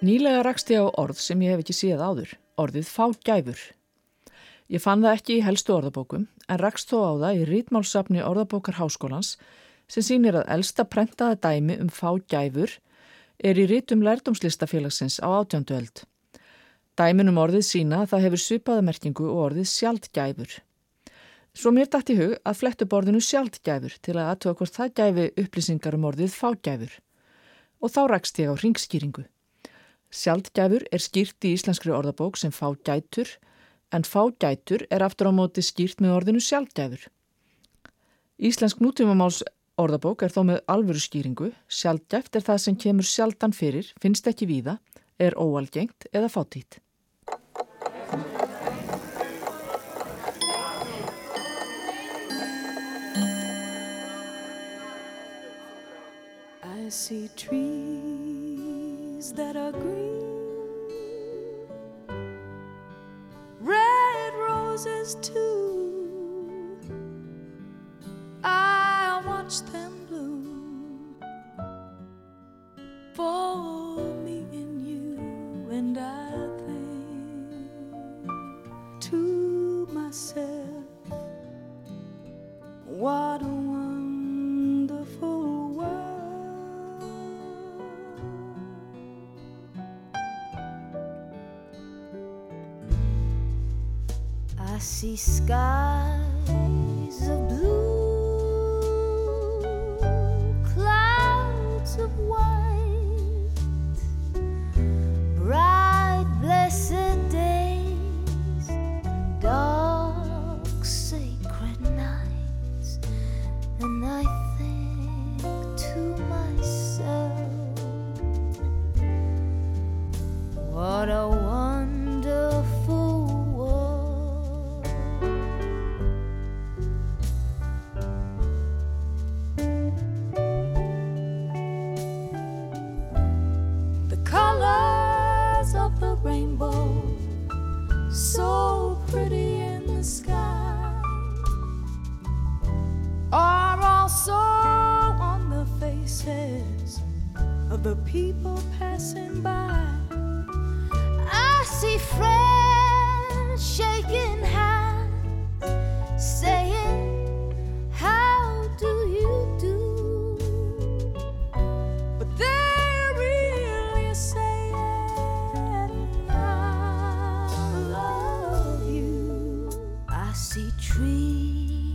Nýlega rakst ég á orð sem ég hef ekki séð áður, orðið fágæfur. Ég fann það ekki í helstu orðabókum en rakst þó á það í rítmálsafni orðabókar háskólans sem sýnir að elsta prentaða dæmi um fágæfur er í rítum lærdómslistafélagsins á átjöndu öld. Dæmin um orðið sína að það hefur svipaða merkingu og orðið sjaldgæfur. Svo mér dætt í hug að flettu borðinu sjaldgæfur til að aðtöða hvort það gæfi upplýsingar um orðið fágæfur. Og þá rakst ég á ringskýringu. Sjaldgæfur er skýrt í íslenskri orðabók sem fágætur en fágætur er aftur á móti skýrt með orðinu sjaldgæfur. Íslensk nútímamáls orðabók er þó með alvöru skýringu. Sjaldgæft er það sem kemur sjaldan fyrir, finnst ekki víða, er óalgengt eða fátít. I see trees that are green, red roses too. I see see trees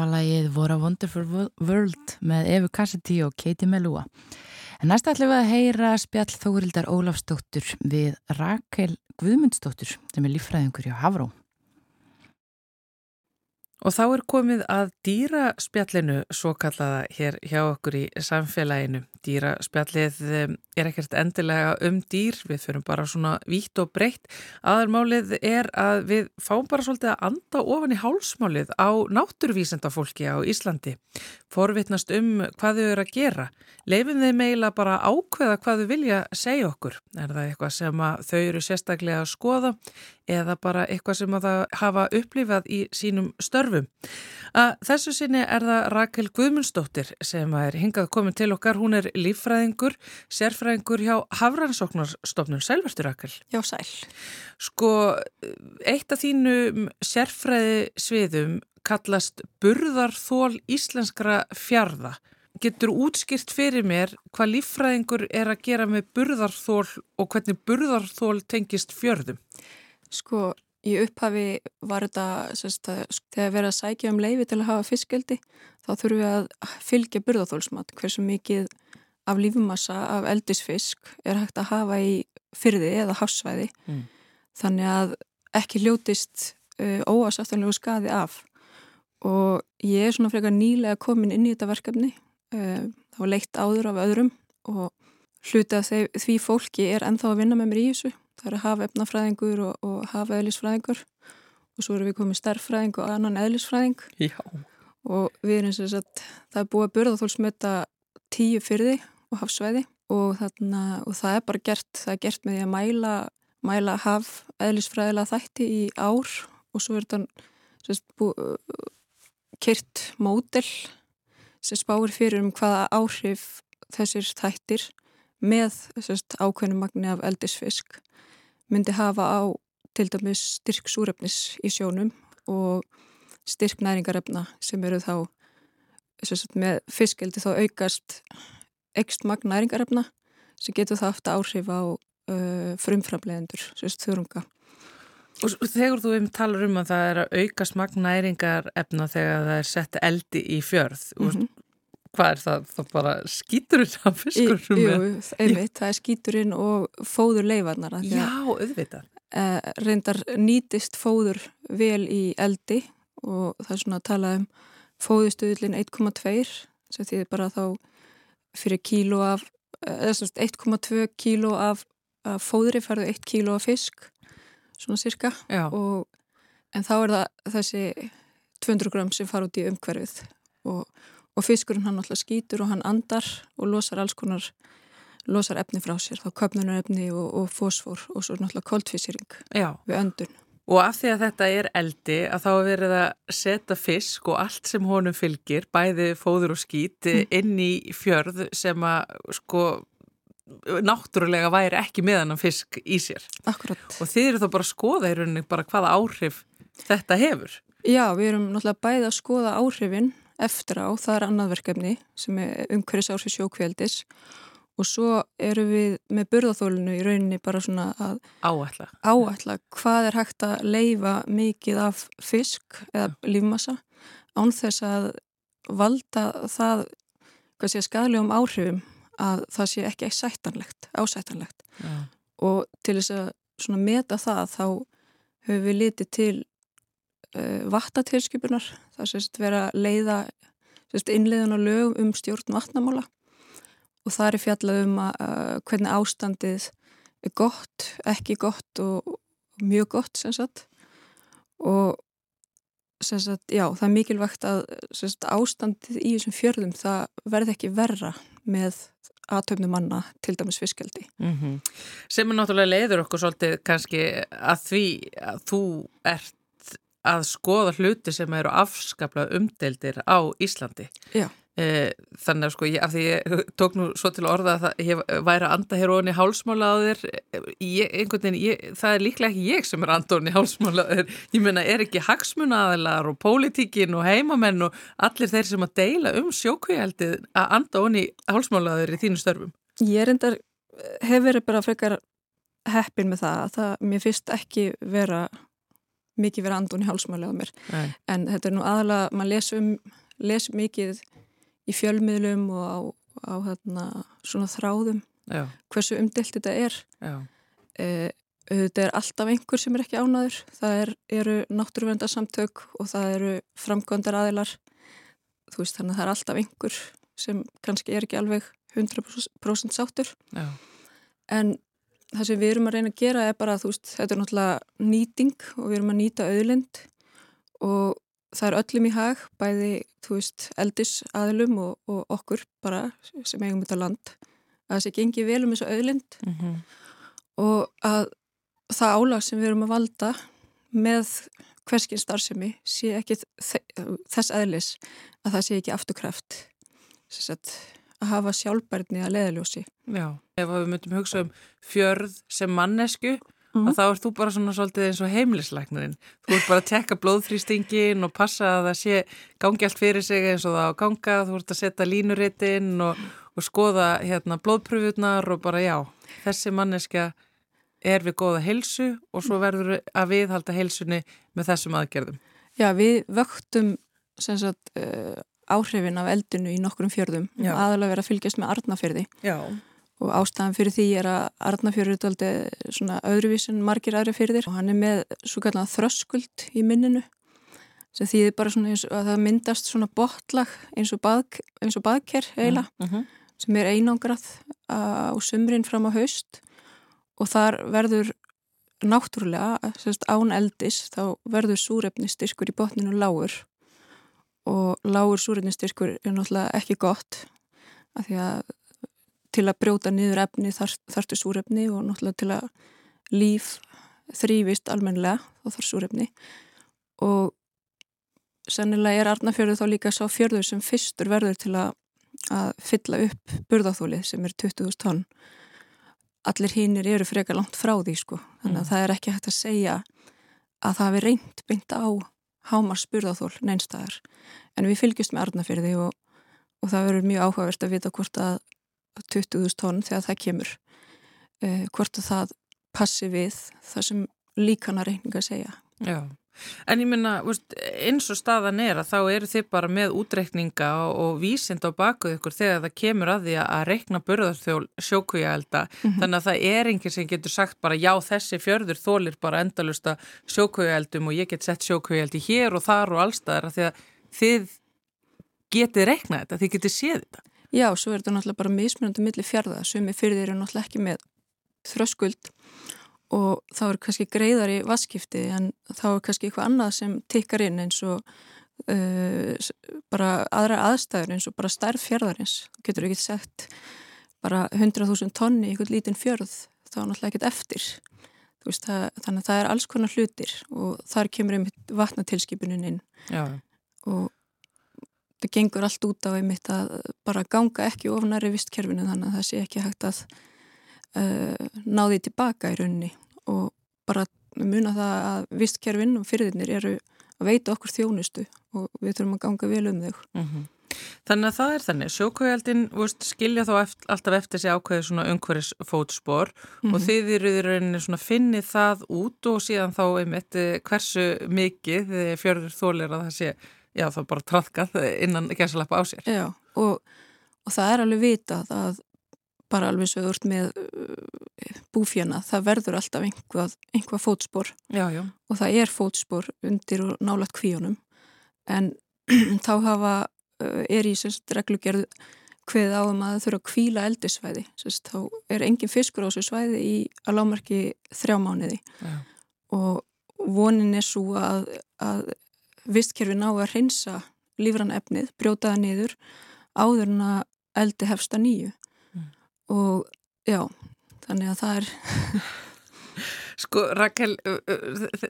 Það var lagið Vora Wonderful World með Efu Cassidy og Katie Melua. En næst ætlum við að heyra spjall Þórildar Ólafsdóttur við Rakel Guðmundsdóttur sem er líffræðingur hjá Havró. Og þá er komið að dýraspjallinu svo kallaða hér hjá okkur í samfélaginu. Dýraspjallið em, er ekkert endilega um dýr, við fyrir bara svona vítt og breytt. Aðalmálið er að við fáum bara svolítið að anda ofan í hálsmálið á náttúruvísendafólki á Íslandi. Forvitnast um hvað þau eru að gera. Leifum þeim eiginlega bara ákveða hvað þau vilja segja okkur. Er það eitthvað sem þau eru sérstaklega að skoða eða bara eitthvað sem að það hafa upplifað í sínum störfum. Að þessu sinni er það Rakel Guðmundsdóttir sem er hingað komin til okkar. Hún er líffræðingur, sérfræðingur hjá Hafrannsóknarstofnun. Sælvertur Rakel. Já, sæl. Sko, eitt af þínum sérfræði sviðum kallast burðarþól íslenskra fjarða. Getur útskýrt fyrir mér hvað líffræðingur er að gera með burðarþól og hvernig burðarþól tengist fjörðum? Sko, í upphafi var þetta, sérst, að, þegar verið að sækja um leifi til að hafa fiskgeldi, þá þurfum við að fylgja burðarþólsmat. Hversu mikið af lífumassa af eldisfisk er hægt að hafa í fyrði eða hafsvæði. Mm. Þannig að ekki hljótist uh, óasáttanlegu skaði af. Og ég er svona frekar nýlega komin inn í þetta verkefni. Uh, það var leitt áður af öðrum og hluti þeir, því fólki er ennþá að vinna með mér í þessu. Það er að hafa efnafræðingur og, og hafa eðlisfræðingur og svo erum við komið stærfræðing og annan eðlisfræðing. Já. og við erum sem sagt, það er búið að burða þólsmeta tíu fyrði og hafsvæði. Og, þarna, og það er bara gert, það er gert með því að mæla, mæla haf eðlisfræðilega þætti í ár. Og svo er þetta kyrt módel sem spáir fyrir um hvaða áhrif þessir þættir með ákveðnum magni af eldisfisk myndi hafa á til dæmis styrk súrefnis í sjónum og styrk næringarefna sem eru þá sérst, með fiskeldi þá aukast ekst magn næringarefna sem getur það haft áhrif á uh, frumframlegendur, þurrunga. Og þegar þú talar um að það er að aukast magn næringarefna þegar það er sett eldi í fjörð, mm -hmm. Hvað er það? Það bara skýturinn af fiskurum? Jú, einmitt, það er skýturinn og fóður leifarnar. Já, auðvitað. Uh, reyndar nýtist fóður vel í eldi og það er svona að tala um fóðustuðlinn 1,2 sem þýðir bara þá fyrir kíló af, eða svona 1,2 kíló af, af fóðri færðu 1 kíló af fisk svona cirka og, en þá er það þessi 200 gram sem fara út í umhverfið og, og fiskurinn hann alltaf skýtur og hann andar og losar alls konar losar efni frá sér, þá köpnunar efni og, og fósfor og svo náttúrulega koldfísýring við öndun. Og af því að þetta er eldi að þá er verið að setja fisk og allt sem honum fylgir, bæði fóður og skít, mm. inn í fjörð sem að sko náttúrulega væri ekki meðan fisk í sér. Akkurat. Og þið eru þá bara að skoða í rauninni bara hvaða áhrif þetta hefur. Já, við erum náttúrulega bæði að skoða áhrifin eftir á, það er annað verkefni sem er umhverjus áhrif sjókveldis og svo eru við með burðaþólinu í rauninni bara svona að áætla, áætla hvað er hægt að leifa mikið af fisk eða lífmassa án þess að valda það hvað sé skadlegum áhrifum að það sé ekki sættanlegt, ásættanlegt. Já. og til þess að svona meta það þá höfum við litið til uh, vattatilskipunar það sést vera að leiða innleiðan á lögum um stjórn vatnamála og það er fjallað um að, uh, hvernig ástandið er gott, ekki gott og mjög gott sem sagt og sem sagt, já, það er mikilvægt að sagt, ástandið í þessum fjörðum það verði ekki verra með aðtöfnum manna til dæmis fiskjaldi. Mm -hmm. Sem er náttúrulega leiður okkur svolítið kannski að því að þú ert að skoða hluti sem eru afskaplega umdeldir á Íslandi. Já. E, þannig að sko, ég, af því ég tók nú svo til orða að það, ég væri að anda hér onni hálsmála á þér ég, einhvern veginn, ég, það er líklega ekki ég sem er að anda onni hálsmála á þér ég menna, er ekki hagsmunaðilar og pólitíkin og heimamenn og allir þeir sem að deila um sjókvíaldið að anda onni hálsmála á þér í þínu störfum? Ég er endar, hef verið bara frekar heppin með það að það, mér finnst ekki vera mikið vera andun í hálsmáli á mér Nei. en þetta er nú aðalega, maður les um les mikið í fjölmiðlum og á, á hérna, svona þráðum Já. hversu umdilt þetta er eh, þetta er alltaf einhver sem er ekki ánaður það er, eru náttúruvendarsamtök og það eru framgöndar aðilar þú veist þannig að það er alltaf einhver sem kannski er ekki alveg 100% sáttur Já. en það sem við erum að reyna að gera er bara að þú veist þetta er náttúrulega nýting og við erum að nýta auðlind og það er öllum í hag, bæði, þú veist, eldis aðlum og, og okkur bara sem eigum þetta land, að það sé gengið vel um þessu auðlind mm -hmm. og að það álag sem við erum að valda með hverskinn starfsemi sé ekki þess eðlis að það sé ekki afturkræft að hafa sjálfbærni að leðaljósi. Já, ef við myndum hugsa um fjörð sem mannesku Mm. og þá ert þú bara svona svolítið eins og heimlisleiknarinn. Þú ert bara að tekka blóðþrýstingin og passa að það sé gangi allt fyrir sig eins og það á ganga, þú ert að setja línuritinn og, og skoða hérna, blóðpröfurnar og bara já, þessi manneska er við góða helsu og svo verður að viðhalda helsunni með þessum aðgerðum. Já, við vöktum sagt, uh, áhrifin af eldinu í nokkrum fjörðum Já. og aðalega verið að fylgjast með arnafjörði. Já og ástæðan fyrir því er að Arnafjörður er aldrei svona öðruvísin margir aðri þér og hann er með svo kallan þröskuld í minninu sem þýðir bara svona að það myndast svona botlag eins og, bað, eins og baðker heila mm -hmm. sem er einangrað á sumrin fram á haust og þar verður náttúrulega, sérst án eldis þá verður súrefnistyrkur í botninu lágur og lágur súrefnistyrkur er náttúrulega ekki gott af því að til að brjóta niður efni þar, þartu súrefni og náttúrulega til að líf þrývist almenlega þá þarf súrefni. Og sennilega er Arnafjörður þá líka sá fjörður sem fyrstur verður til að, að fylla upp burðáþólið sem er 20.000 tonn. Allir hinnir eru frekar langt frá því sko. Þannig að mm. það er ekki hægt að segja að það hefur reynd beint á hámars burðáþól neinstæðar en við fylgjumst með Arnafjörði og, og það verður mjög áhugavert að vita hvort að 20.000 tónn þegar það kemur uh, hvort að það passi við það sem líkana reyninga segja. Já, en ég minna eins og staðan er að þá eru þið bara með útreikninga og, og vísind á bakuð ykkur þegar það kemur að því að reikna börðarþjól sjókvíaelda. Mm -hmm. þannig að það er enginn sem getur sagt bara já þessi fjörður þólir bara endalusta sjókvíaeldum og ég get sett sjókvíaeldi hér og þar og allstaðar að því að þið getið reiknað þetta, þið getið séð þetta. Já, svo er þetta náttúrulega bara mismunandi millir fjárða, sumi fyrir þeir eru náttúrulega ekki með þröskuld og þá er kannski greiðar í vaskipti en þá er kannski eitthvað annað sem tikkar inn eins og uh, bara aðra aðstæður eins og bara stærð fjárðarins, þú getur ekki sett bara 100.000 tonni í eitthvað lítinn fjörð, þá er náttúrulega ekkert eftir. Veist, það, þannig að það er alls konar hlutir og þar kemur einmitt vatnatilskipunin inn. Já. og það gengur allt út á einmitt að bara ganga ekki ofnari vistkerfinu þannig að það sé ekki hægt að uh, ná því tilbaka í rauninni og bara muna það að vistkerfinn og fyrirðinir eru að veita okkur þjónustu og við þurfum að ganga vel um þau. Mm -hmm. Þannig að það er þannig, sjókvægjaldin skilja þó eft, alltaf eftir sig ákveði svona umhverjus fótspor mm -hmm. og mhm. þið eru í rauninni svona finnið það út og síðan þá einmitt eh, hversu mikið þið fjörður þólir að það sé, já þá bara trafkað innan gæsalappa á sér. Já og, og það er alveg vitað að bara alveg svo úrt með uh, búfjana, það verður alltaf einhvað, einhvað fótspor já, já. og það er fótspor undir og nálat kvíunum en <clears throat> þá hafa Eh, er í sérst, reglugerð hveð áum að það þurfa að kvíla eldisvæði sérst, þá er engin fiskur á þessu svæði í að lámarki þrjá mánuði ja. og vonin er svo að, að vistkerfi ná að reynsa lífran efnið, brjóta það niður áður en að eldi hefsta nýju. Og já, þannig að það er Sko Rakel,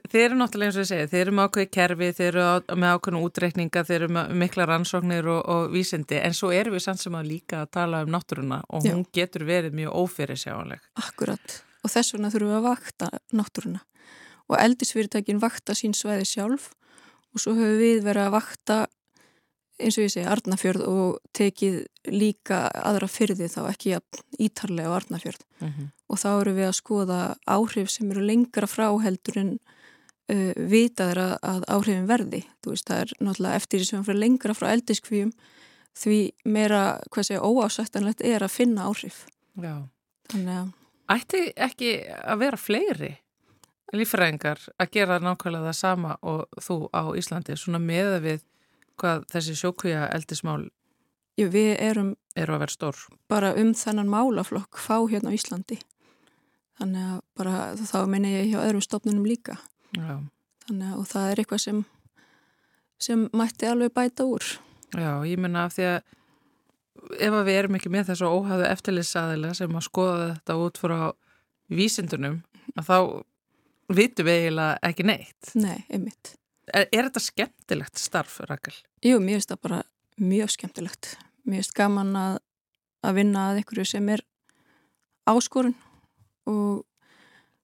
þeir eru náttúrulega eins og ég segi, þeir eru með ákveði kerfi, þeir eru með ákveðinu útreikninga, þeir eru með mikla rannsóknir og, og vísindi en svo erum við samt sem að líka að tala um náttúruna og hún Já. getur verið mjög ófyrirsjáanleg. Akkurat og þess vegna þurfum við að vakta náttúruna og eldisfyrirtækin vakta sín svæði sjálf og svo höfum við verið að vakta eins og ég segi Arnafjörð og tekið líka aðra fyrði þá ekki ítarlega á Arnafjörð mm -hmm. og þá eru við að skoða áhrif sem eru lengra frá heldur en uh, vitaður að, að áhrifin verði. Veist, það er náttúrulega eftir því sem við fyrir lengra frá eldiskvíum því meira, hvað segja, óásættanlegt er að finna áhrif. Já. Að... Ætti ekki að vera fleiri lífræðingar að gera nákvæmlega það sama og þú á Íslandi svona með að við hvað þessi sjókvíja eldismál Jú, við erum eru að vera stór. bara um þennan málaflokk fá hérna á Íslandi. Þannig að bara þá minna ég hjá öðrum stofnunum líka. Já. þannig að það er eitthvað sem sem mætti alveg bæta úr. Já, ég minna af því að ef að við erum ekki með þessu óhæðu eftirlýsaðilega sem að skoða þetta út frá vísindunum að þá vitum við eiginlega ekki neitt. Nei, einmitt Er, er þetta skemmtilegt starf, Rakel? Jú, mér finnst það bara mjög skemmtilegt. Mér finnst gaman að, að vinna að einhverju sem er áskorun og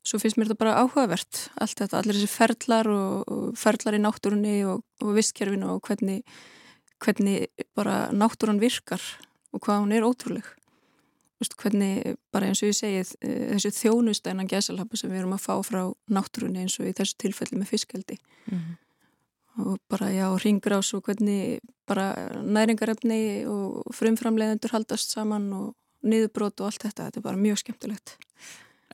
svo finnst mér þetta bara áhugavert. Allt þetta, allir þessi ferlar og, og ferlar í náttúrunni og, og vistkerfinu og hvernig, hvernig bara náttúrun virkar og hvað hún er ótrúleg. Vist, hvernig, bara eins og ég segið, þessi þjónustæna gæsalhappa sem við erum að fá frá náttúrunni eins og í þessu tilfelli með fiskaldi. Mm -hmm og bara já, ringgrás og hvernig bara næringarefni og frumframleðendur haldast saman og niðurbrót og allt þetta, þetta er bara mjög skemmtilegt.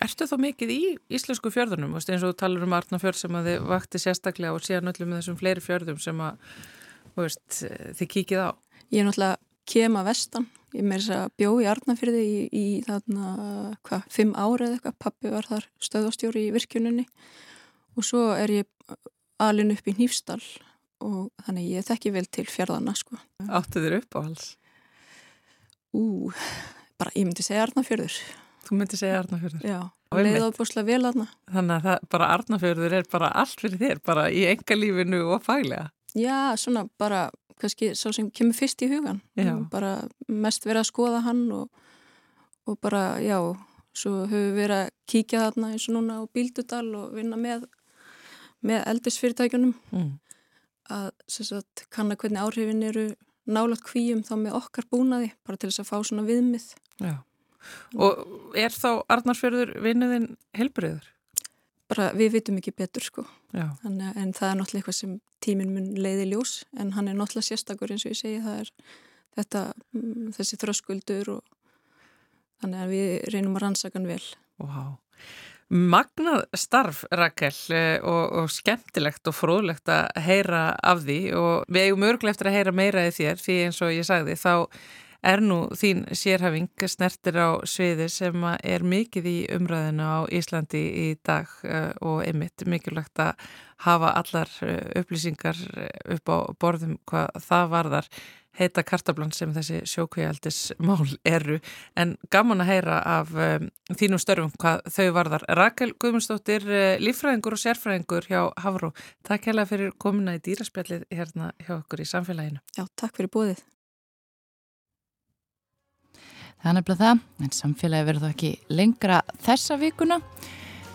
Erstu þá mikið í íslensku fjörðunum, eins og þú talar um Arnafjörð sem að þið vakti sérstaklega og síðan öllum með þessum fleiri fjörðum sem að veist, þið kíkið á? Ég er náttúrulega kema vestan, ég meir þess að bjó í Arnafjörði í, í þarna, hvað, fimm ára eða eitthvað, pappi var þar stöðastjóri í virkjuninni og svo er ég alin upp í Nýfstall og þannig ég þekki vel til fjörðana sko. Áttu þér upp á alls? Ú, bara ég myndi segja Arnafjörður. Þú myndi segja Arnafjörður? Já, leið ábúrslega vel aðna. Þannig að það, bara Arnafjörður er bara allt fyrir þér, bara í engalífinu og faglega? Já, svona bara, kannski svo sem kemur fyrst í hugan. Já. Bara mest verið að skoða hann og, og bara, já, svo höfum við verið að kíkja þarna eins og núna á Bíldudal og vinna með með eldisfyrirtækjunum mm. að sagt, kanna hvernig áhrifin eru nálagt kvíum þá með okkar búnaði bara til þess að fá svona viðmið Já. Og er þá Arnarsfjörður vinnuðin helbriður? Bara við vitum ekki betur sko Þannig, en það er náttúrulega eitthvað sem tímin mun leiði ljós en hann er náttúrulega sérstakur eins og ég segi það er þetta, mm, þessi þröskuldur og þannig að við reynum að rannsaka hann vel Wow Magnað starf Rakel eh, og, og skemmtilegt og fróðlegt að heyra af því. Og við eigum örglega eftir að heyra meira í þér því eins og ég sagði þá er nú þín sérhafing snertir á sviði sem er mikið í umræðinu á Íslandi í dag eh, og einmitt mikilvægt að hafa allar eh, upplýsingar upp á borðum hvað það varðar heita kartablan sem þessi sjókvíaldis mál eru en gaman að heyra af um, þínum störfum hvað þau varðar. Rakel Guðmundsdóttir, uh, líffræðingur og sérfræðingur hjá Havró. Takk hella fyrir komuna í dýraspjallið hérna hjá okkur í samfélaginu. Já, takk fyrir bóðið. Það er nefnilega það, en samfélagi verður ekki lengra þessa vikuna.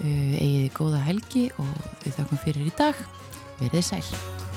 Egiði góða helgi og við þakkum fyrir í dag. Verðið sæl.